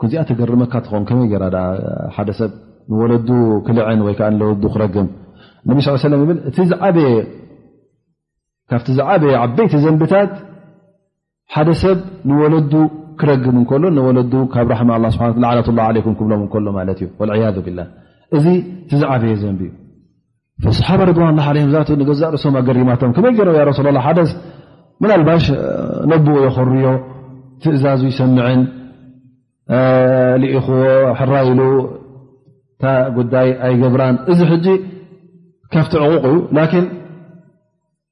ክዚኣ ተገርመካ ትኸውን ከመይ ገራ ሓደ ሰብ ንወለዱ ክልዐን ወይ ከዓ ንለወዱ ክረግም ነቢ ስ ሰለም ይብል እቲ ዝዓበየ ካብቲ ዝዓበየ ዓበይቲ ዘንብታት ሓደ ሰብ ንወለዱ ክረግም እንከሎ ንወለዱ ካብ ራሕማ ኣ ስብሓ ዓላትላ ዓለይኩም ክብሎም እንከሎ ማለት እዩ ወልዕያዙ ብላ እዚ እቲ ዝዓበየ ዘንብ እዩ ሰሓባ ርድዋን ላ ዓም ዛት ንገዛእ ርእሶም ኣገሪማቶም ከመይ ገይሮ ያ ረሱላ ላ ሓደስ ምናልባሽ ነብኡ የኸርዮ ትእዛዙ ይሰምዕን ልኢኹዎ ሕራ ኢሉ እታ ጉዳይ ኣይገብራን እዚ ሕጂ ካብቲ ዕቑቕ እዩ ላኪን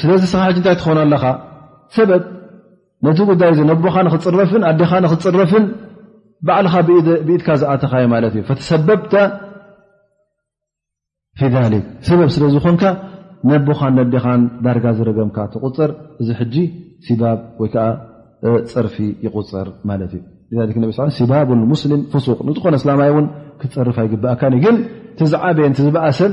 ስለዚ ስኻ ሕጂ እንታይ ትኾን ኣለኻ ሰበብ ነቲ ጉዳይ እዚ ነቦኻ ንክፅረፍን ኣዴኻ ንክፅረፍን ባዕልኻ ብኢድካ ዝኣተኻዮ ማለት እዩ ፈተሰበብተ ፊ ሊክ ሰበብ ስለ ዝኾንካ ነቦኻን ነዴኻን ዳርጋ ዝረገምካ ትቁፅር እዚ ሕጂ ሲባብ ወይ ከዓ ፅርፊ ይቁፅር ማለት እዩ ነ ሲባብ ሙስሊም ፍሱቅ ንዝኾነ እስላማይ እውን ክትፅርፍ ኣይግበኣካን እዩ ግን ትዝዓበየን ትዝበኣሰን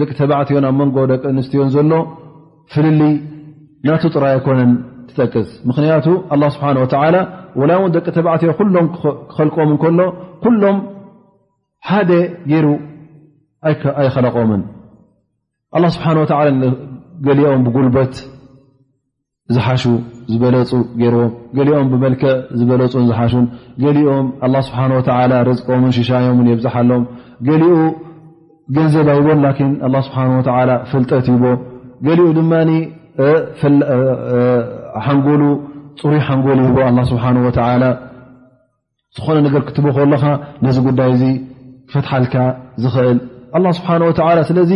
ደቂ ተባዕትዮን ኣብ መንጎ ደቂ ኣንስትዮን ዘሎ ፍልልይ ናቱ ጥራይ ኣይኮነን ትጠቅስ ምክንያቱ ኣላ ስብሓን ወተላ ወላ እውን ደቂ ተባዕትዮ ኩሎም ክኸልቆም እንከሎ ኩሎም ሓደ ገይሩ ኣይኸለቆምን ኣላ ስብሓን ወተላ ገሊኦም ብጉልበት ዝሓሹ ዝበለፁ ገይርዎም ገሊኦም ብመልክዕ ዝበለፁን ዝሓሹን ገሊኦም ኣላ ስብሓን ወተላ ርዝቆምን ሽሻዮምን የብዝሓሎም ገሊኡ ገንዘብ ኣይቦን ላኪን ኣላ ስብሓን ወተላ ፍልጠት ይቦ ገሊኡ ድማ ሓንጎሉ ፅሩይ ሓንጎል ይቦ ኣላ ስብሓን ወተላ ዝኾነ ነገር ክትቦ ከለኻ ነዚ ጉዳይ እዚ ክፈትሓልካ ዝኽእል ኣላ ስብሓን ወተላ ስለዚ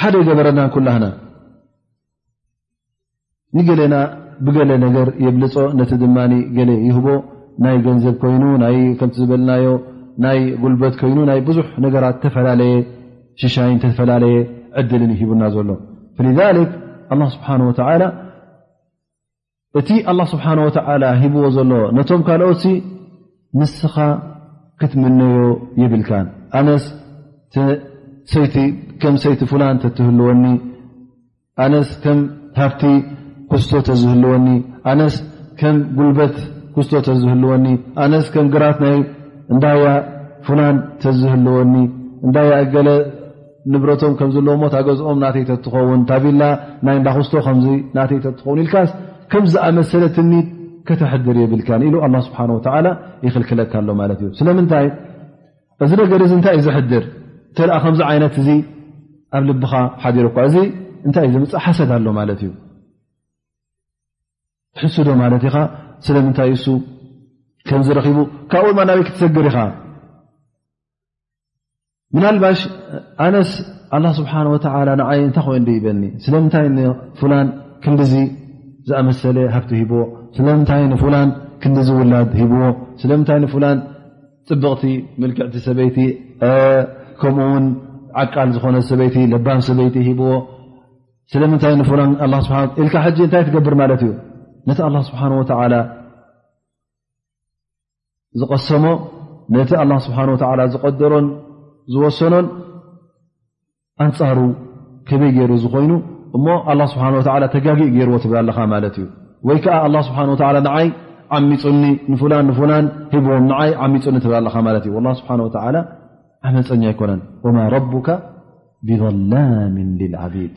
ሓደ ይገበረና ኩላህና ንገሌና ብገለ ነገር የብልፆ ነቲ ድማ ገለ ይህቦ ናይ ገንዘብ ኮይኑ ናይ ከምቲ ዝበልናዮ ናይ ጉልበት ኮይኑ ናይ ብዙሕ ነገራት ተፈላለየ ሽሻይን ተፈላለየ ዕድልን ይሂቡና ዘሎ ፍ ስብሓ ወላ እቲ ኣላ ስብሓን ወተዓላ ሂብዎ ዘሎ ነቶም ካልኦት ንስኻ ክትምነዮ ይብልካን ኣነስ ሰይቲ ከም ሰይቲ ፍላን ተትህልወኒ ኣነስ ከም ሃብቲ ክስቶ ተዝህልወኒ ኣነስ ከም ጉልበት ክስቶ ተዝህልወኒ ኣነስ ከም ግራት ናይ እንዳያ ፍላን ተዝህልወኒ እዳያ እገለ ንብረቶም ከምዚ ኣለዎ ሞ ታገዝኦም ናተይ ተትኸውን ታቪላ ናይ እዳክስቶ ከምዚ ናተይ ተትኸውን ኢልካስ ከም ዝኣመሰለ ትምኒት ከተሕድር የብልካን ኢሉ ኣላ ስብሓን ወተዓላ ይኽልክለካ ኣሎ ማለት እዩ ስለምንታይ እዚ ነገር እዚ እንታይ እዩ ዘሕድር እተ ከምዚ ዓይነት እዚ ኣብ ልብኻ ሓዲሩ እኳ እዚ እንታይ እዩ ዘምፅእ ሓሰድ ኣሎ ማለት እዩ ትሕስዶ ማለት ኢኻ ስለምንታይ እሱ ከምዝረኺቡ ካብኡ ድማ ናበይ ክትሰግር ኢኻ ምናልባሽ ኣነስ ኣላ ስብሓን ወተላ ንዓይ እንታይ ኮይ ዶ ይበኒ ስለምንታይ ንፍላን ክንዲዚ ዝኣመሰለ ሃብቲ ሂብዎ ስለምንታይ ንፍላን ክንዲዚ ውላድ ሂብዎ ስለምንታይ ንፍላን ፅብቕቲ ምልክዕቲ ሰበይቲ ከምኡ ውን ዓቃል ዝኾነ ሰበይቲ ለባም ሰበይቲ ሂብዎ ስለምንታይ ንፍላን ስብሓ ኢልካ ሕጂ እንታይ ትገብር ማለት እዩ ነቲ ኣላ ስብሓን ወተላ ዝቐሰሞ ነቲ ኣላ ስብሓን ወተዓላ ዝቐደሮን ዝወሰኖን ኣንፃሩ ከበይ ገይሩ ዝኮይኑ እሞ ኣላ ስብሓን ወተዓላ ተጋጊእ ገይርዎ ትብል ኣለኻ ማለት እዩ ወይ ከዓ ኣላ ስብሓን ወተዓላ ንዓይ ዓሚፁኒ ንፍላን ንፍላን ሂብዎም ንዓይ ዓሚፁኒ ትብል ኣለኻ ማለት እዩ ኣላ ስብሓን ወተዓላ ዓመፀኛ ኣይኮነን ወማ ረቡካ ብላምን ልዓቢድ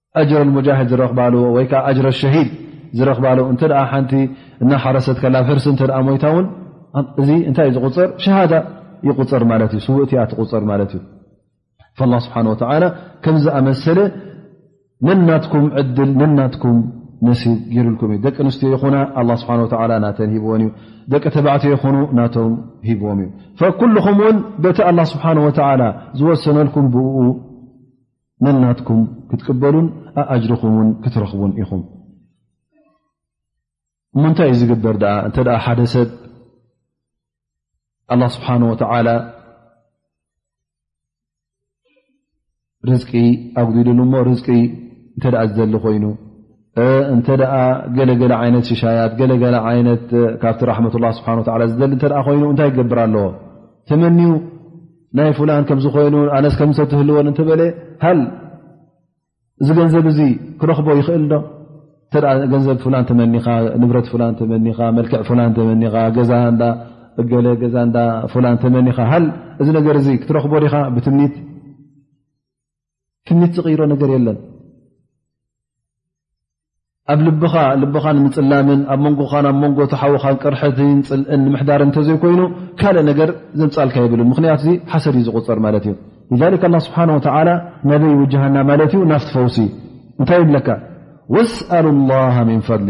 ኣጅረ ሙጃድ ዝረክባሉ ወይ ከዓ ኣጅረ ሸሂድ ዝረክባሉ እተ ሓንቲ እናሓረሰት ከላ ሕርሲ እተ ሞይታ ውን እዚ እንታይ ዩ ዝቁፅር ሸሃዳ ይቁፅር ማለት እዩ ስውእቲ እያ ትቁፅር ማለት እዩ ላ ስብሓን ወተላ ከምዝኣመሰለ ነናትኩም ዕድል ነናትኩም ነሲብ ገይሩልኩም እዩ ደቂ ኣንስትዮ ይኹና ኣ ስብሓ ወላ ናተን ሂብዎን እዩ ደቂ ተባዕትዮ ይኹኑ ናቶም ሂብዎም እዩ ኩልኹም እውን በቲ ኣላ ስብሓን ወተላ ዝወሰነልኩም ብኡ ነናትኩም ክትቅበሉን ኣኣጅርኹም ውን ክትረኽቡን ኢኹም እሞ እንታይ እዩ ዝግበር ኣ እንተ ሓደ ሰብ ኣላ ስብሓን ወተላ ርዝቂ ኣጉዲሉሉ እሞ ርዝቂ እንተ ዝደሊ ኮይኑ እንተ ገለገለ ዓይነት ሽሻያት ገለገለ ዓይነት ካብቲ ራሕመት ላ ስብሓ ዝደሊ እተ ኮይኑ እንታይ ይገብር ኣለዎ ተመንዩ ናይ ፍላን ከምዚ ኮይኑ ኣነስ ከም ሰትህልዎን እንተበለ ሃል እዚ ገንዘብ እዚ ክረኽቦ ይኽእል ዶ እተ ገንዘብ ፍላን ተመኒኻ ንብረት ፍላን ተመኒኻ መልክዕ ፍላን ተመኒኻ ገዛ እዳ እገለ ገዛ እዳ ፍላን ተመኒኻ ሃል እዚ ነገር እዚ ክትረኽቦ ዲኻ ብትምኒት ትምኒት ዝቕይሮ ነገር የለን ኣብ ልብኻ ልብኻ ንምፅላምን ኣብ መንጎኻን ኣብ መንጎ ተሓውኻን ቅርሐትን ፅልእን ንምሕዳር እንተዘይኮይኑ ካልእ ነገር ዘምፃልካ የብሉን ምክንያት እዚ ሓሰድ እዩ ዝቁፅር ማለት እዩ ሊክ ላ ስብሓን ወተላ ናበይ ውጃሃና ማለት እዩ ናፍትፈውሲ እንታይ ይብለካ ወስኣሉ ላ ምን ፈሊ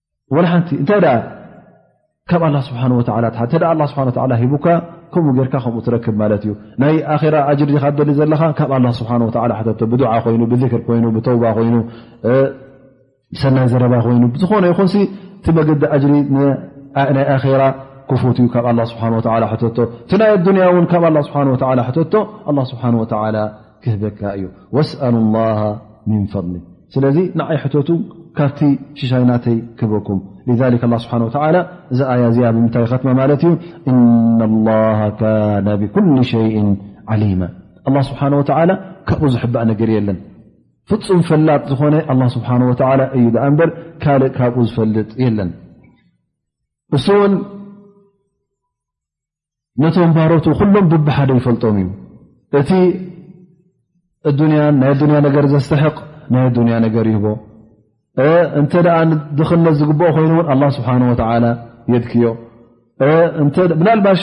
ወላ ሓንቲ እንታይ ደኣ ካብ ኣላ ስብሓን ወላ ትሓ እተ ኣላ ስብሓ ወላ ሂቡካ ከምኡ ጌርካ ከምኡ ትረክብ ማለት እዩ ናይ ኣራ ኣጅር ዲካ ደሊ ዘለካ ካብ ኣላ ስብሓ ወ ሓተቶ ብድዓ ኮይኑ ብክር ኮይኑ ብተውባ ኮይኑ ብሰናይ ዘረባ ኮይኑ ብዝኾነ ይኹን እቲ መገዲ ኣጅሪ ናይ ኣራ ክፉት እዩ ካብ ኣላ ስብሓ ወላ ሕተቶ እቲ ናይ ኣዱንያ እውን ካብ ኣላ ስብሓ ወላ ሕተቶ ኣላ ስብሓን ወላ ክህበካ እዩ ወስኣሉ ላሃ ምን ፈضሊ ስለዚ ንዓይ ሕተቱ ካብቲ ሽሻይ ናተይ ክህበኩም ذሊክ ላ ስብሓን ወተላ እዚ ኣያ እዚኣ ብምንታይ ኸትማ ማለት እዩ እና ላሃ ካነ ብኩል ሸይء ዓሊማ ኣላ ስብሓን ወተላ ካብኡ ዝሕባእ ነገር የለን ፍፁም ፈላጥ ዝኾነ ኣላ ስብሓን ወተላ እዩ ድኣ እምበር ካልእ ካብኡ ዝፈልጥ የለን እሱ እውን ነቶም ባሮቱ ኩሎም ብብሓደ ይፈልጦም እዩ እቲ ናይ ኣዱንያ ነገር ዘስተሕቕ ናይ ኣዱንያ ነገር ይህቦ እንተ ድኽነት ዝግብኦ ኮይኑ እውን ኣላ ስብሓን ወተዓላ የድክዮ ምናልባሽ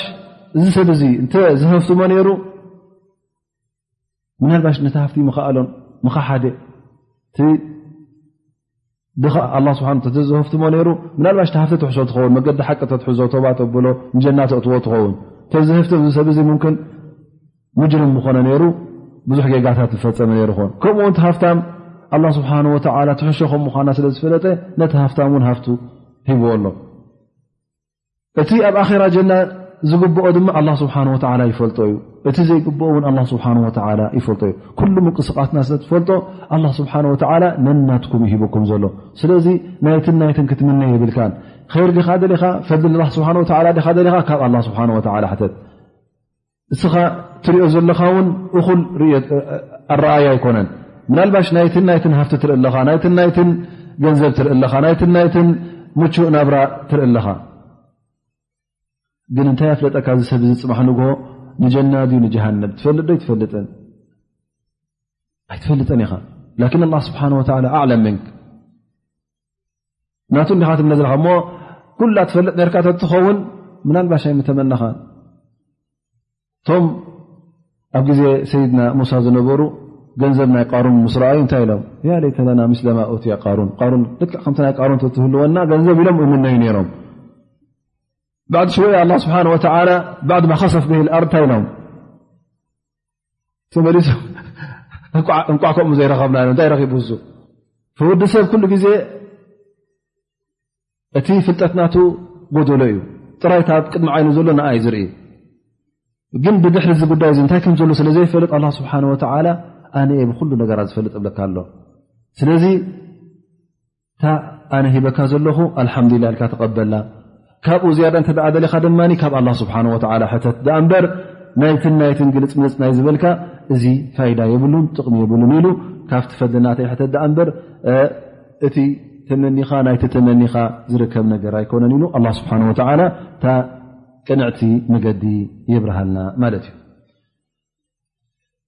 እዚ ሰብ እዚ እተ ዝሀፍትሞ ነይሩ ምናልባሽ ነቲ ሃፍቲ ምክኣሎን ምካሓደ ድኻ ኣላ ስብሓ ተዘዘህፍትሞ ነይሩ ምናልባሽ ተሃፍቲ ትሕሶ ትኸውን መገዲ ሓቂ ተትሕዞ ቶባ ተብሎ ንጀና ተእትዎ ትኸውን ተዘህፍቲ እዚ ሰብ እዚ ምክን ሙጅርም ምኾነ ነይሩ ብዙሕ ጌጋታት ዝፈፀመ ነይሩ ኾን ከምኡውን ሃፍታም ኣላ ስብሓን ወተላ ትሕሶ ከም ምኳና ስለ ዝፈለጠ ነቲ ሃፍታም እውን ሃፍቱ ሂብዎ ኣሎ እቲ ኣብ ኣራ ጀና ዝግብኦ ድማ ኣላ ስብሓን ወላ ይፈልጦ እዩ እቲ ዘይግብኦ እውን ኣላ ስብሓን ወላ ይፈልጦ እዩ ኩሉ ምንቅስቃትና ስለ ትፈልጦ ኣላ ስብሓን ወላ ነናትኩም ይሂብኩም ዘሎ ስለዚ ናይትን ናይትን ክትምነ የብልካን ር ዲኻ ደኻ ፈሊ ስብሓ ወ ዲኻ ካብ ኣላ ስብሓን ወላ ሕተት እስኻ ትሪኦ ዘለኻ ውን እኹል ኣረኣያ ኣይኮነን ምናልባሽ ናይትን ናይትን ሃፍቲ ትርኢ ኣለኻ ናይትን ናይትን ገንዘብ ትርኢ ኣለኻ ናይትን ናይትን ምቹእ ናብራ ትርኢ ኣለኻ ግን እንታይ ኣፍለጠካ ዝሰብ ዝፅባሕ ንግሆ ንጀና ድዩ ንጀሃነብ ትፈልጥ ዶ ኣይትፈልጥን ኣይትፈልጥን ኢኻ ላኪን ኣላ ስብሓን ወላ ኣዕለም ምንክ ናቱ እንዲካ ትብለ ዘለካ እሞ ኩላ ትፈልጥ ነርካ ተትኸውን ምናልባሻይ ምተመናኻ እቶም ኣብ ግዜ ሰይድና ሙሳ ዝነበሩ ገንዘብ ናይ ቃሩን ምስ ረኣዩ እንታይ ኢሎም ያ ለይተለና ምስለማ ኦትያ ቃሩን ቃሩን ልክ ከምቲ ናይ ቃሩን ተትህልወና ገንዘብ ኢሎም እምነዩ ነይሮም ባዕዲ ሽወ ኣላ ስብሓን ወተላ ባዕድ ማኸሰፍ ብሂል ኣርታ ኢሎም ተመሊሱ እንቋዕ ከምኡ ዘይረኸብና ኢ እንታይ ረኪቡ እሱ ወዲ ሰብ ኩሉ ግዜ እቲ ፍልጠትናቱ ጎደሎ እዩ ጥራይ ብ ቅድሚ ዓይኑ ዘሎ ንኣ ዩ ዝርኢ ግን ብድሕሪ ዚ ጉዳይ እ እንታይ ከም ዘሎ ስለ ዘይፈልጥ ኣ ስብሓ ወላ ኣነ ብኩሉ ነገራት ዝፈልጥ እብለካ ኣሎ እታ ኣነ ሂበካ ዘለኹ ኣልሓምዱላ ኢልካ ተቐበላ ካብኡ ዝያዳ እተ ደለኻ ድማ ካብ ኣላ ስብሓን ወላ ሕተት ዳኣ እምበር ናይትን ናይትን ግልፅ ምልፅ ናይ ዝበልካ እዚ ፋይዳ የብሉን ጥቕሚ የብሉን ኢሉ ካብቲ ፈድልናተይ ሕተት ዳኣ እምበር እቲ ተመኒኻ ናይቲ ተመኒኻ ዝርከብ ነገር ኣይኮነን ኢሉ ኣላ ስብሓን ወላ እታ ቅንዕቲ መገዲ የብርሃልና ማለት እዩ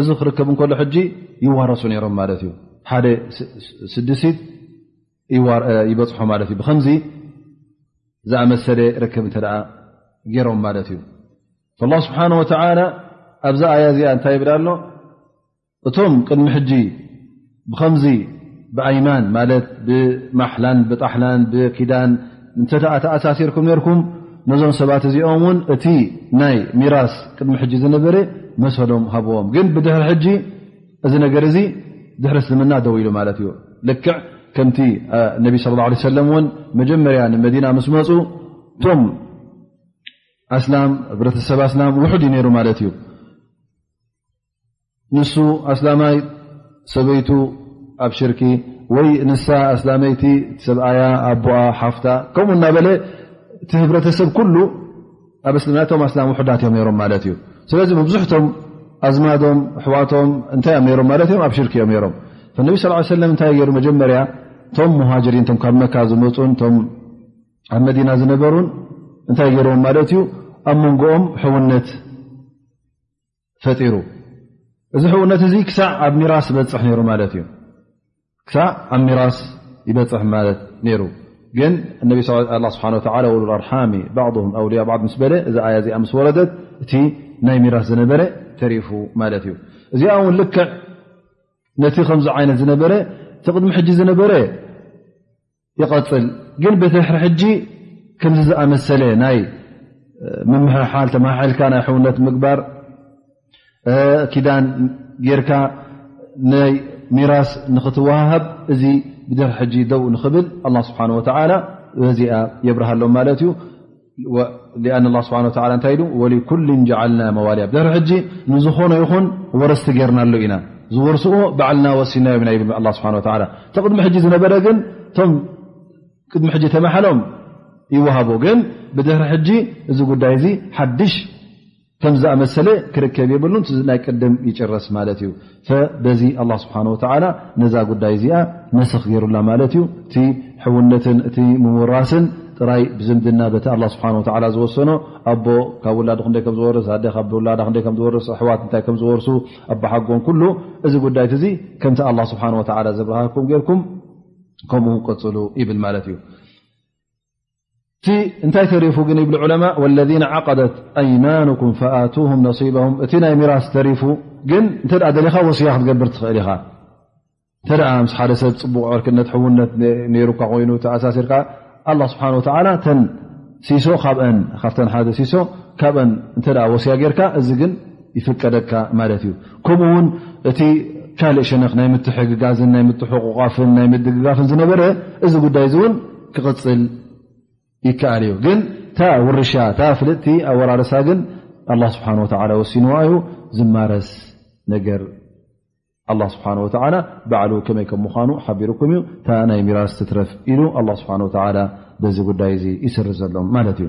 እዚ ክርከብ እከሎ ሕጂ ይዋረሱ ነይሮም ማለት እዩ ሓደ ስድሲት ይበፅሖ ማለት እዩ ብከምዚ ዝኣመሰለ ርክብ እተ ገይሮም ማለት እዩ ላ ስብሓን ወተላ ኣብዚ ኣያ እዚኣ እንታይ ይብላ ኣሎ እቶም ቅድሚ ሕጂ ብኸምዚ ብኣይማን ማለት ብማሓላን ብጣሕናን ብኪዳን እንተ ተኣሳሲርኩም ነርኩም ነዞም ሰባት እዚኦም ውን እቲ ናይ ሚራስ ቅድሚ ሕጂ ዝነበረ መሰሎም ሃብዎም ግን ብድሕሪ ሕጂ እዚ ነገር እዚ ድሕሪ እስልምና ደው ኢሉ ማለት እዩ ልክዕ ከምቲ ነቢ ስለ ላ ለ ሰለም ውን መጀመርያ ንመዲና ምስ መፁ እቶም ኣስላም ህብረተሰብ ኣስላም ውሑድ እዩ ነይሩ ማለት እዩ ንሱ ኣስላማይ ሰበይቱ ኣብ ሽርኪ ወይ ንሳ ኣስላመይቲ ሰብኣያ ኣቦኣ ሓፍታ ከምኡ እናበለ እቲ ህብረተሰብ ኩሉ ኣብ እስልምናቶም ኣስላም ውሕዳት እዮም ነሮም ማለት እዩ ስለዚ መብዝሕቶም ኣዝማዶም ኣሕዋቶም እንታይ እዮም ሮም ማለት እዮም ኣብ ሽርክ እዮም ነሮም ነቢ ስ ሰለም እንታይ ገይሩ መጀመርያ እቶም ሙሃጅሪን ቶም ካብ መካ ዝመፁን ቶም ኣብ መዲና ዝነበሩን እንታይ ገይርዎም ማለት እዩ ኣብ መንጎኦም ሕውነት ፈጢሩ እዚ ሕውነት እዚ ክሳዕ ኣብ ሚራስ ይበፅሕ ሩ ማለት እዩ ክሳዕ ኣብ ሚራስ ይበፅሕ ማለት ነይሩ ግን እነቢ ስብሓ ወሉል ኣርሓሚ ባም ኣውልያ ባ ምስ በለ እዚ ኣያ እዚኣ ምስ ወረደት እቲ ናይ ሚራስ ዝነበረ ተሪፉ ማለት እዩ እዚኣ እውን ልክዕ ነቲ ከምዚ ዓይነት ዝነበረ እቲ ቅድሚ ሕጂ ዝነበረ ይቐፅል ግን ብድሕሪ ሕጂ ከምዚ ዝኣመሰለ ናይ ምምሕሓል ተመሓልካ ናይ ሕውነት ምግባር ኪዳን ጌርካ ናይ ሚራስ ንኽትወሃሃብ እዚ ብድሕሪ ሕጂ ደው ንኽብል ኣላ ስብሓን ወተዓላ በዚኣ የብርሃሎም ማለት እዩ ን ስብሓ እታይ ኢሉ ወኩል ጀዓልና መዋልያ ድሪ ሕጂ ንዝኾነ ይኹን ወረስቲ ገርናሉ ኢና ዝወርስዎ ባዓልና ወሲናዮም ኢና ይብል ስብሓ እቲ ቅድሚ ሕጂ ዝነበረ ግን እቶም ቅድሚ ሕጂ ተማሓሎም ይወሃቡ ግን ብድሕሪ ሕጂ እዚ ጉዳይ እዚ ሓድሽ ከም ዝኣመሰለ ክርከብ የብሉን ዚ ናይ ቅድም ይጭረስ ማለት እዩ በዚ ኣላ ስብሓን ወተላ ነዛ ጉዳይ እዚኣ መስኽ ገይሩላ ማለት እዩ እቲ ሕውነትን እቲ ምውራስን ጥራይ ብዝምድና በቲ ኣላ ስብሓ ወላ ዝወሰኖ ኣቦ ካብ ውላዱ ክንደይ ከም ዝወርስ ኣደ ካብ ውላዳ ክንደይ ከም ዝወርስ ኣሕዋት እንታይ ከም ዝወርሱ ኣባሓጎን ኩሉ እዚ ጉዳይት እዚ ከምቲ ኣላ ስብሓን ወተላ ዘብርሃኩም ገይርኩም ከምኡ ቀፅሉ ይብል ማለት እዩ እቲ እንታይ ተሪፉ ግን ይብሉ ዑለማ ወለذ ዓቀደት ኣይማንኩም ፈኣቱም ነصበም እቲ ናይ ሚራስ ተሪፉ ግን እንተ ደሊኻ ወስያ ክትገብር ትኽእል ኢኻ እንተ ምስ ሓደ ሰብ ፅቡቕ ዕርክነት ሕውነት ነይሩካ ኮይኑ ተኣሳሲርካ ኣላ ስብሓን ወተላ ተን ሲሶ ካብን ካብተን ሓደ ሲሶ ካብን እተ ወስያ ጌርካ እዚ ግን ይፍቀደካ ማለት እዩ ከምኡ ውን እቲ ካልእ ሸነክ ናይ ምትሕግጋዝን ናይ ምትሕቁቋፍን ናይ ምድግጋፍን ዝነበረ እዚ ጉዳይ እዚ እውን ክቕፅል ይከኣል እዩ ግን እታ ውርሻ እታ ፍልጥቲ ኣወራርሳ ግን ኣላ ስብሓን ወተላ ወሲንዋ እዩ ዝማረስ ነገር ኣላ ስብሓን ወተላ ባዕሉ ከመይ ከም ምኳኑ ሓቢርኩም እዩ እታ ናይ ሚራስ ትትረፍ ኢሉ ኣላ ስብሓን ወተላ በዚ ጉዳይ እዚ ይስር ዘሎም ማለት እዩ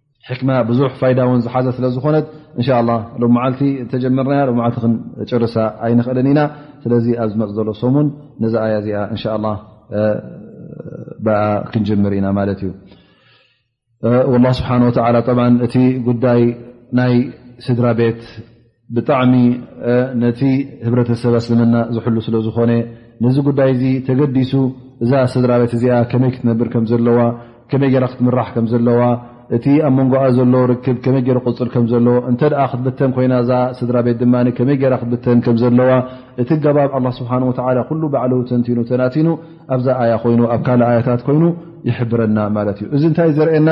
ሕክማ ብዙሕ ፋይዳ ውን ዝሓዘ ስለ ዝኾነት እንሻ ላ ሎ መዓልቲ ተጀመርናያ ሎ መዓልቲ ክንጨርሳ ኣይንኽእልን ኢና ስለዚ ኣብ ዝመፅ ዘሎ ሰሙን ነዚ ኣያ እዚኣ እንሻ ላ ብኣ ክንጀምር ኢና ማለት እዩ ላ ስብሓን ወላ ብ እቲ ጉዳይ ናይ ስድራ ቤት ብጣዕሚ ነቲ ህብረተሰብ ኣስልምና ዝሕሉ ስለ ዝኾነ ነዚ ጉዳይ እዚ ተገዲሱ እዛ ስድራ ቤት እዚኣ ከመይ ክትነብር ከም ዘለዋ ከመይ ገራ ክትምራሕ ከም ዘለዋ እቲ ኣብ መንጎኣ ዘሎ ርክብ ከመይ ገሩ ክቕፅል ከም ዘለዎ እንተ ኣ ክትብተን ኮይና እዛ ስድራ ቤት ድማ ከመይ ገራ ክትብተን ከም ዘለዋ እቲ ገባብ ኣላ ስብሓን ወተላ ኩሉ ባዕሉ ተንቲኑ ተናቲኑ ኣብዛ ኣያ ኮይኑ ኣብ ካልእ ኣያታት ኮይኑ ይሕብረና ማለት እዩ እዚ እንታይ ዘርእየና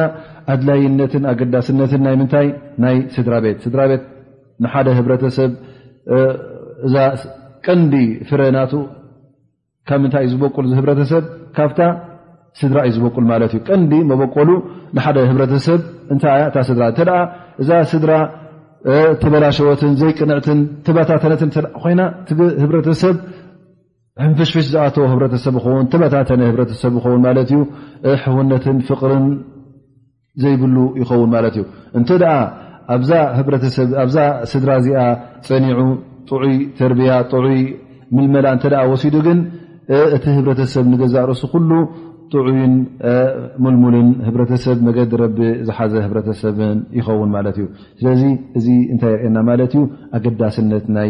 ኣድላይነትን ኣገዳስነትን ናይ ምንታይ ናይ ስድራ ቤት ስድራ ቤት ንሓደ ህብረተሰብ እዛ ቀንዲ ፍረ ናቱ ካብ ምንታይ እዩ ዝበቁል ህብረተሰብ ካብታ ስድራ እዩ ዝበቁል ማለት እዩ ቀንዲ መበቆሉ ንሓደ ህብረተሰብ እንታይ እያ እታ ስድራ እተ እዛ ስድራ ተበላሸወትን ዘይቅንዕትን ተበታተነትን ኮይና ህብረተሰብ ሕንፍሽፍሽ ዝኣተዎ ህብረተሰብ ይኸውን፣ ተበታተነ ህብረተሰብ ይኸውን ማለት እዩ። ሕውነትን ፍቕርን ዘይብሉ ይኸውን ማለት እዩ። እንተ ኣብዛ ህብረተሰብ ኣብዛ ስድራ እዚኣ ፀኒዑ ጥዑይ ተርቢያ ጥዑይ ምልመላ እተ ወሲዱ ግን እቲ ህብረተሰብ ንገዛእ ርእሱ ኩሉ ጥዑይን ሙልሙልን ህብረተሰብ መገዲ ረቢ ዝሓዘ ህብረተሰብን ይኸውን ማለት እዩ። ስለዚ እዚ እንታይ የርእየና ማለት እዩ ኣገዳስነት ናይ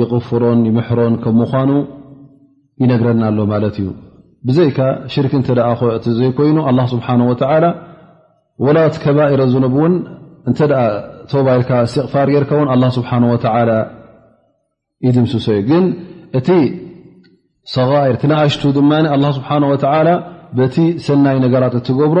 ይቕፍሮን ይምሕሮን ከም ምዃኑ ይነግረና ኣሎ ማለት እዩ ብዘይካ ሽርክ እንተ እቲ ዘይኮይኑ ኣላ ስብሓን ወተላ ወላት ከባይረ ዝኑብ እውን እንተ ቶባ ኢልካ እስትቕፋር ጌይርካ እውን ኣላ ስብሓን ወተላ ይድምስሶ እዩ ግን እቲ ሰጋይር እቲ ንኣሽቱ ድማ ኣላ ስብሓን ወተላ በቲ ሰናይ ነገራት እትገብሮ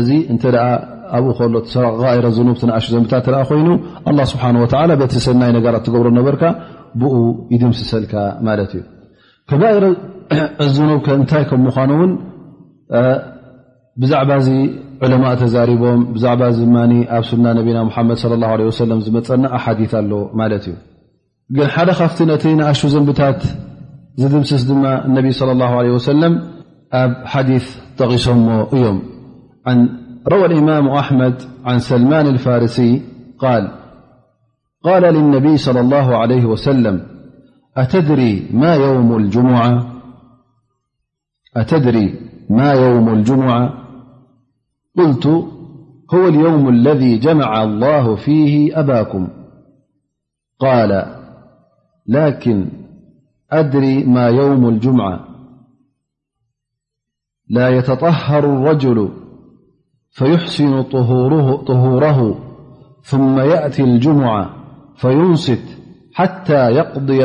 እዚ እንተ ኣብኡ ከሎ ሰቃቃይረ ዝኑብ ትንኣሽ ዘንብታት ኣ ኮይኑ ኣላ ስብሓን ወተላ በቲ ሰናይ ነገራት ትገብሮ ነበርካ ብኡ ይድምስሰልካ ማለት እዩ ከባይረ ዝኑብ ከ እንታይ ከም ምኳኑ እውን ብዛዕባ እዚ ዕለማ ተዛሪቦም ብዛዕባ ድማ ኣብ ሱና ነቢና ሓመድ ለ ለ ወሰለም ዝመፀና ኣሓዲ ኣሎ ማለት እዩ ن حل خافتنتين أشزمبتات زدم سدم النبي-صلى الله عليه وسلم حديث طغ يوم روى الإمام أحمد عن سلمان الفارسي قال قال للنبي- صلى الله عليه وسلم أتدري ما يوم الجمعة قلت هو اليوم الذي جمع الله فيه أباكم قال لكن أدري ما يوم الجمعة لا يتطهر الرجل فيحسن طهوره ثم يأتي الجمعة فينست حتى يقضي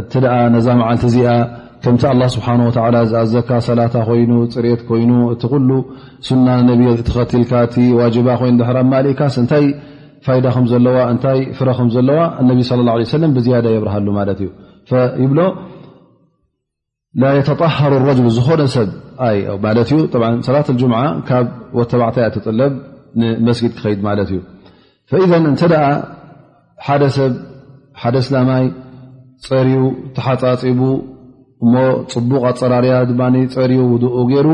እተ ነዛ መዓልቲ እዚኣ ከምቲ ኣላ ስብሓን ወላ ዝኣዘካ ሰላታ ኮይኑ ፅሬት ኮይኑ እቲ ኩሉ ሱና ነቢ ተኸትልካ እቲ ዋጅባ ኮይኑ ድሕር ብ ማሊእካስ እንታይ ፋይዳ ከም ዘለዋ እንታይ ፍረ ከም ዘለዋ እነቢ ለ ላ ሰለም ብዝያዳ የብርሃሉ ማለት እዩ ይብሎ ላ የተጣሃሩ ረጅሉ ዝኾነ ሰብ ማለት እዩ ሰላት ጅምዓ ካብ ወተባዕታይ ትጥለብ ንመስጊድ ክኸይድ ማለት እዩ ፈኢዘ እንተ ደኣ ሓደ ሰብ ሓደ እስላማይ ፀርዩ ተሓፃፂቡ እሞ ፅቡቕ ኣፀራርያ ድማ ፀርዩ ውድኡ ገይሩ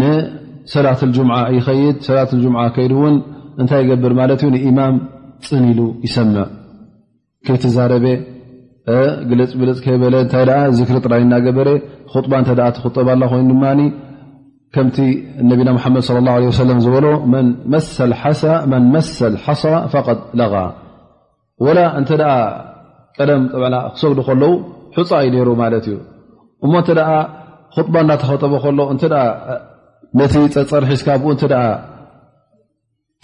ንሰላት ልጅምዓ ይኸይድ ሰላት ልጅምዓ ከይዱ እውን እንታይ ይገብር ማለት እዩ ንኢማም ፅን ኢሉ ይሰምዕ ከይትዛረበ ግልፅ ብልፅ ከይበለ እንታይ ደኣ ዝክሪ ጥራይ እናገበረ ኹጥባ እንተ ትኽጠብ ኣላ ኮይኑ ድማ ከምቲ ነቢና ሙሓመድ ለ ላ ለ ሰለም ዝበሎ መን መሰል ሓሳ ፈቐ ለቓ ወላ እንተ ቀደም ጠዕና ክሰግዱ ከለዉ ሕፃ እዩ ነይሩ ማለት እዩ እሞ እንተ ኹጥባ እናተኸጠበ ከሎ እተ ነቲ ፀፀር ሒዝካ ብኡ እተ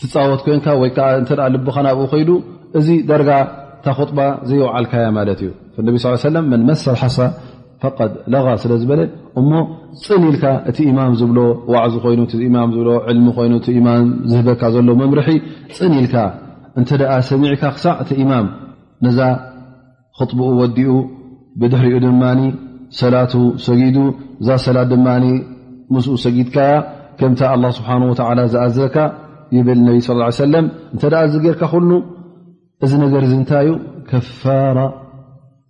ትፃወት ኮንካ ወይ ከዓ እተ ልብኻ ናብኡ ከይዱ እዚ ደርጋ እታ ክጥባ ዘየውዓልካያ ማለት እዩ ነቢ ስ ሰለ መን መሰ ሓሳ ፈቀ ለጋ ስለ ዝበለ እሞ ፅን ኢልካ እቲ ኢማም ዝብሎ ዋዕዝ ኮይኑ ማ ዝብሎ ዕልሚ ኮይኑ ማ ዝህበካ ዘሎ መምርሒ ፅን ኢልካ እንተ ሰሚዕካ ክሳዕ እቲ ኢማም ነዛ ኽጥብኡ ወዲኡ ብድሕሪኡ ድማ ሰላቱ ሰጊዱ እዛ ሰላት ድማ ምስኡ ሰጊድካያ ከምቲ ኣላ ስብሓን ወላ ዝኣዘካ ይብል ነቢ ስ ሰለም እንተ እዚ ጌርካ ኩሉ እዚ ነገር እዚ እንታይ እዩ ከፋራ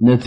ነቲ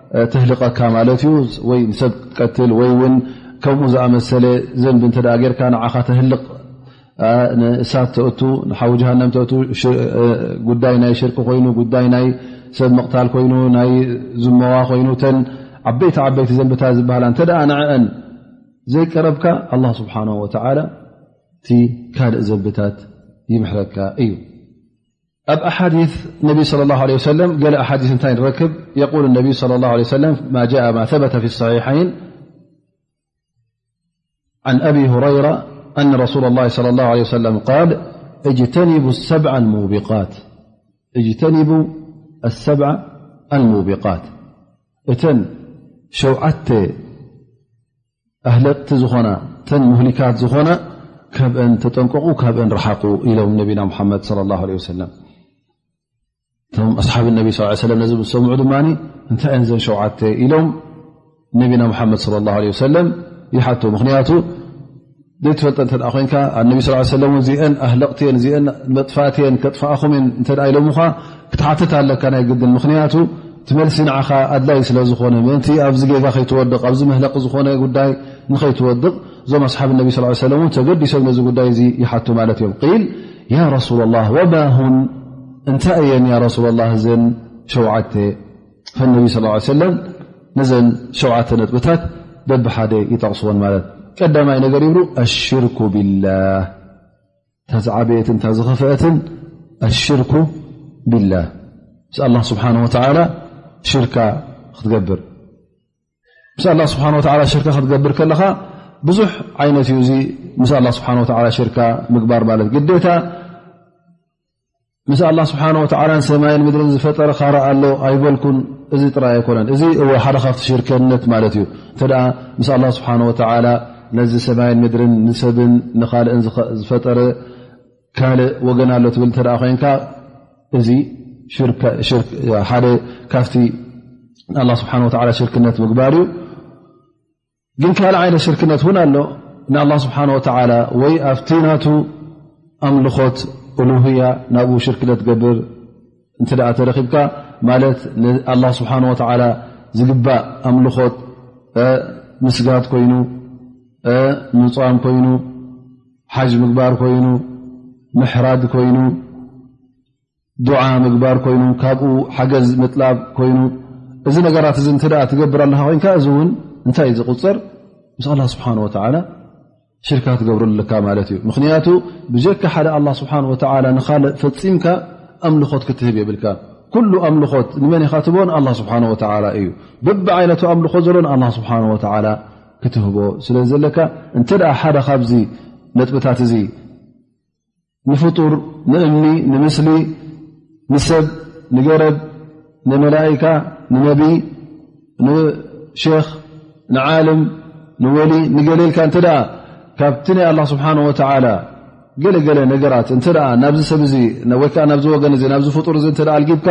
ተህልቀካ ማለት እዩ ወይ ሰብ ቀትል ወይ ውን ከምኡ ዝኣመሰለ ዘንቢ እተ ጌርካ ንዓኻ ተህልቕ ንእሳት ተእቱ ንሓዊ ጀሃንም ተእቱ ጉዳይ ናይ ሽርቂ ኮይኑ ጉዳይ ናይ ሰብ ምቕታል ኮይኑ ናይ ዝመዋ ኮይኑ ተን ዓበይቲ ዓበይቲ ዘንብታ ዝበሃላ እንተ ንዐአን ዘይቀረብካ ኣላ ስብሓን ወተላ እቲ ካልእ ዘንብታት ይምሕረካ እዩ أب أحاديث انبي صلى الله عليه وسلم ل حاديث ت نركب يقول النبي صلى الله عليه وسلم ما جاء ما ثب في الصحيحين عن أبي هريرة أن رسول الله صلى الله عليه وسلم قال اجتنب السبع الموبقات ن شوت ኣህለቅቲ ዝኾና ተን ሙህሊካት ዝኾና ካብአን ተጠንቀቑ ካብአን ረሓቑ ኢሎም ነቢና ሙሓመድ ለ ላ ለ ወሰለም እቶም ኣስሓብ ነቢ ስ ሰለ ነዚ ዝሰምዑ ድማ እንታይ እየን ዘን ሸውዓተ ኢሎም ነቢና ሙሓመድ ለ ላ ለ ወሰለም ይሓቶ ምክንያቱ ዘይትፈልጠ እተ ኮንካ ኣነቢ ስ ሰለ ን ዚአን ኣህለቕቲ የን ዚአን መጥፋእት የን ከጥፋኣኹም ን እተ ኢሎምኻ ክትሓትት ኣለካ ናይ ግድን ምኽንያቱ ትመልሲ ንዓኻ ኣድላይ ስለ ዝኾነ ምእንቲ ኣብዚ ጌጋ ከይትወድቕ ኣብዚ መህለቂ ዝኾነ ጉዳይ ንኸይትወድቕ እዞም ኣስሓብ ነቢ ስ ሰለ ን ተገዲሶም ነዚ ጉዳይ እዚ ይሓቱ ማለት እዮም ል ያ ረሱላ ላ ወማ ሁን እንታይ እየን ያ ረሱላ ላ እዘን ሸውዓተ ነቢ ስ ሰለም ነዘን ሸውዓተ ነጥብታት በብሓደ ይጠቕስዎን ማለት ቀዳማይ ነገር ይብሉ ኣሽርኩ ብላህ እታ ዝዓበየትን እታ ዝኸፍአትን ኣሽርኩ ብላህ ምስ ኣላ ስብሓን ወተላ ሽርካ ክትገብር ምስ ኣላ ስብሓን ወላ ሽርካ ክትገብር ከለኻ ብዙሕ ዓይነት እዩ እዚ ምስ ኣላ ስብሓን ወላ ሽርካ ምግባር ማለት ግዴታ ምስ ኣላ ስብሓን ወተዓላን ሰማይን ምድርን ዝፈጠረ ካረኣ ኣሎ ኣይበልኩን እዚ ጥራይ ኣይኮነን እዚ እዎ ሓደ ካብቲ ሽርከነት ማለት እዩ እንተ ምስ ኣላ ስብሓን ወተዓላ ነዚ ሰማይን ምድርን ንሰብን ንካልእን ዝፈጠረ ካልእ ወገና ኣሎ ትብል እተ ኮይንካ እዚ ሓደ ካብቲ ንኣላ ስብሓን ወተዓላ ሽርክነት ምግባር እዩ ግን ካልእ ዓይነት ሽርክነት እውን ኣሎ ንኣላ ስብሓን ወተላ ወይ ኣብቲ ናቱ ኣምልኾት ኡሉህያ ናብኡ ሽርክነት ገብር እንተ ደኣ ተረኪብካ ማለት ንኣላ ስብሓን ወተላ ዝግባእ ኣምልኾት ምስጋድ ኮይኑ ምፃም ኮይኑ ሓጅ ምግባር ኮይኑ ምሕራድ ኮይኑ ዱዓ ምግባር ኮይኑ ካብኡ ሓገዝ ምጥላብ ኮይኑ እዚ ነገራት እዚ እተ ትገብር ኣለካ ኮይንካ እዚ እውን እንታይ እዩ ዝቁፅር ምስ ኣላ ስብሓን ወተላ ሽርካ ትገብሩ ኣለካ ማለት እዩ ምክንያቱ ብጀካ ሓደ ኣላ ስብሓን ወተላ ንካልእ ፈፂምካ ኣምልኾት ክትህብ የብልካ ኩሉ ኣምልኾት ንመን ኢካ ትቦ ንኣላ ስብሓን ወተላ እዩ በብ ዓይነቱ ኣምልኾ ዘሎ ንኣላ ስብሓን ወተላ ክትህቦ ስለ ዘለካ እንተ ሓደ ካብዚ ነጥብታት እዚ ንፍጡር ንእምኒ ንምስሊ ንሰብ ንገረብ ንመላእካ ንነብይ ንሸክ ንዓልም ንወሊ ንገሌልካ እተ ካብቲ ናይ ኣላ ስብሓን ወተላ ገለገለ ነገራት እተ ናብዚ ሰብ ዚ ወይከዓ ናብዚ ወገን እ ናብዚ ፍጡር እዚ ተ ኣልጊብካ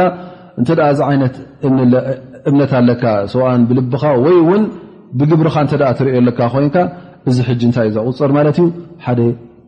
እንተ እዚ ዓይነት እምነት ኣለካ ሰብኣን ብልብኻ ወይ እውን ብግብርኻ እተ ትርእዮ ኣለካ ኮይንካ እዚ ሕጂ እንታይ እዩ ዘቁፅር ማለት እዩ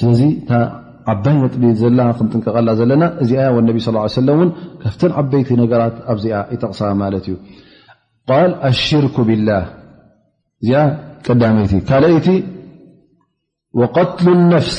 ስለዚ እታ ዓባይ ነጥቢ ዘላ ክንጥንቀቐላ ዘለና እዚኣ ያ ነቢ ስ ሰለ ን ካብተን ዓበይቲ ነገራት ኣብዚኣ ይጠቕሳ ማለት እዩ ቃል ኣሽርኩ ብላ እዚኣ ቀዳመይቲ ካልኣይቲ ወቀትሉ ነፍስ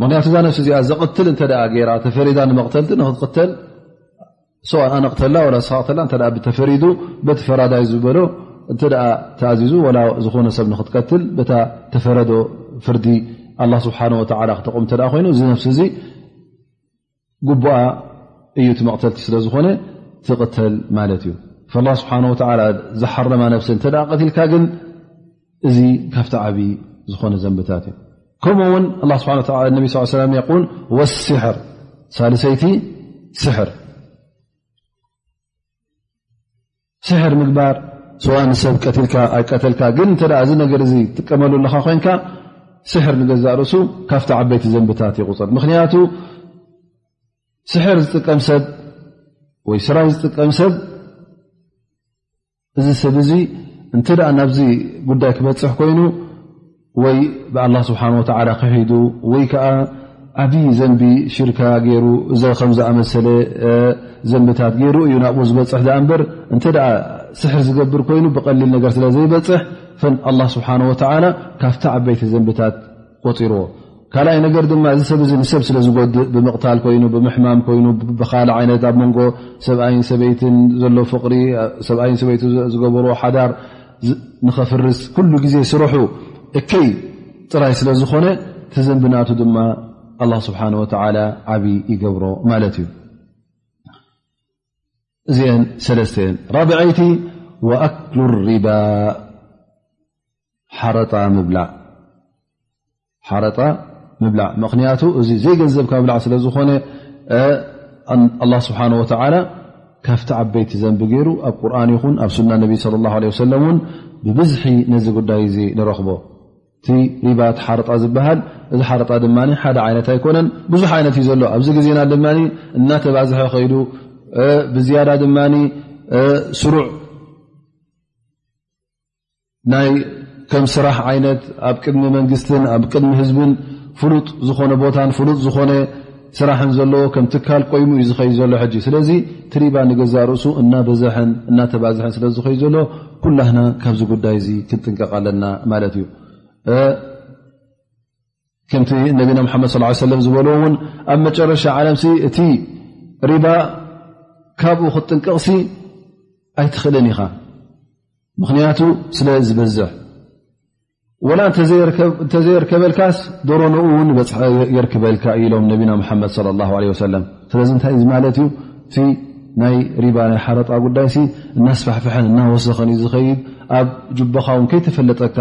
ምክንያቱ እዛ ነፍሲ እዚኣ ዘቕትል እተ ገይራ ተፈሪዳ ንመቕተልቲ ንክትቕተል ሰውኣን ኣነቕተላ ላ ስክተላ እተ ብተፈሪዱ በቲ ፈራዳይ ዝበሎ እተ ተኣዚዙ ላ ዝኾነ ሰብ ንክትቀትል በታ ተፈረዶ ፍርዲ ኣላ ስብሓን ወላ ክተቕም እተ ኮይኑ እዚ ነፍሲ እዚ ጉቡኣ እዩ እቲ መቕተልቲ ስለ ዝኾነ ትቕተል ማለት እዩ ላ ስብሓን ወላ ዝሓረማ ነብሲ እንተ ቀትልካ ግን እዚ ካብቲ ዓብ ዝኾነ ዘንብታት እዩ ከምኡ ውን ላ ስብሓ ነቢ ስ ሰላም የን ወስሕር ሳልሰይቲ ስሕር ስሕር ምግባር ስዋ ንሰብ ቀትልካ ኣይቀተልካ ግን እተ እዚ ነገር ዚ ትጥቀመሉ ኣለካ ኮይንካ ስሕር ንገዛእ ርእሱ ካብቲ ዓበይቲ ዘንብታት ይቁፅር ምክንያቱ ስሕር ዝጥቀም ሰብ ወይ ስራይ ዝጥቀም ሰብ እዚ ሰብ እዚ እንተ ናብዚ ጉዳይ ክበፅሕ ኮይኑ ወይ ብኣላ ስብሓን ወተላ ክሒዱ ወይ ከዓ ዓብዪ ዘንቢ ሽርካ ገይሩ እዘ ከምዝኣመሰለ ዘንብታት ገይሩ እዩ ናብኡ ዝበፅሕ ዳኣ እምበር እንተ ስሕር ዝገብር ኮይኑ ብቀሊል ነገር ስለ ዘይበፅሕ ፈን ኣላ ስብሓን ወተላ ካብቲ ዓበይቲ ዘንብታት ቆፂርዎ ካልኣይ ነገር ድማ እዚ ሰብ እዚ ንሰብ ስለ ዝጎድእ ብምቕታል ኮይኑ ብምሕማም ኮይኑ ብካል ዓይነት ኣብ መንጎ ሰብኣይን ሰበይትን ዘሎ ፍቕሪ ሰብኣይን ሰበይት ዝገበሮ ሓዳር ንኸፍርስ ኩሉ ግዜ ስርሑ እከይ ጥራይ ስለ ዝኾነ ትዘንብናቱ ድማ ኣላ ስብሓን ወተላ ዓብዪ ይገብሮ ማለት እዩ እዚአን ሰለስተ እየን ራብዐይቲ ወኣክሉ ሪባ ሓረጣ ምብላዕ ሓረጣ ምብላዕ ምኽንያቱ እዚ ዘይገንዘብካ ብላዕ ስለ ዝኾነ ኣላ ስብሓን ወተዓላ ካብቲ ዓበይቲ ዘንቢ ገይሩ ኣብ ቁርን ይኹን ኣብ ሱና ነቢ ለ ላ ለ ሰለ ን ብብዝሒ ነዚ ጉዳይ እዚ ንረኽቦ እቲ ሪባ እቲ ሓረጣ ዝበሃል እዚ ሓረጣ ድማ ሓደ ዓይነት ኣይኮነን ብዙሕ ዓይነት እዩ ዘሎ ኣብዚ ግዜና ድማ እናተባዝሐ ከይዱ ብዝያዳ ድማ ስሩዕ ናይ ከም ስራሕ ዓይነት ኣብ ቅድሚ መንግስትን ኣብ ቅድሚ ህዝብን ፍሉጥ ዝኾነ ቦታን ፍሉጥ ዝኾነ ስራሕን ዘለዎ ከም ትካል ቆይሙ እዩ ዝኸይ ዘሎ ሕጂ ስለዚ ትሪባ ንገዛ ርእሱ እናበዘሐን እናተባዝሐን ስለ ዝኸይ ዘሎ ኩላህና ካብዚ ጉዳይ እዚ ክንጥንቀቕ ኣለና ማለት እዩ ከምቲ ነቢና ሓመድ ص ሰለ ዝበልዎ እውን ኣብ መጨረሻ ዓለም እቲ ሪባ ካብኡ ክትጥንቀቕሲ ኣይትኽእልን ኢኻ ምኽንያቱ ስለ ዝበዝሕ ወላ እንተዘየርከበልካስ ዶሮንኡ ውን በፅሐ የርክበልካ ኢሎም ነቢና ሓመድ ص ه ለ ሰለም ስለዚ እንታይ እ ማለት እዩ እቲ ናይ ሪባ ናይ ሓረጣ ጉዳይ ሲ እናስፋሕፍሐን እናወሰኸን እዩ ዝኸይድ ኣብ ጅቦኻ ውን ከይተፈለጠካ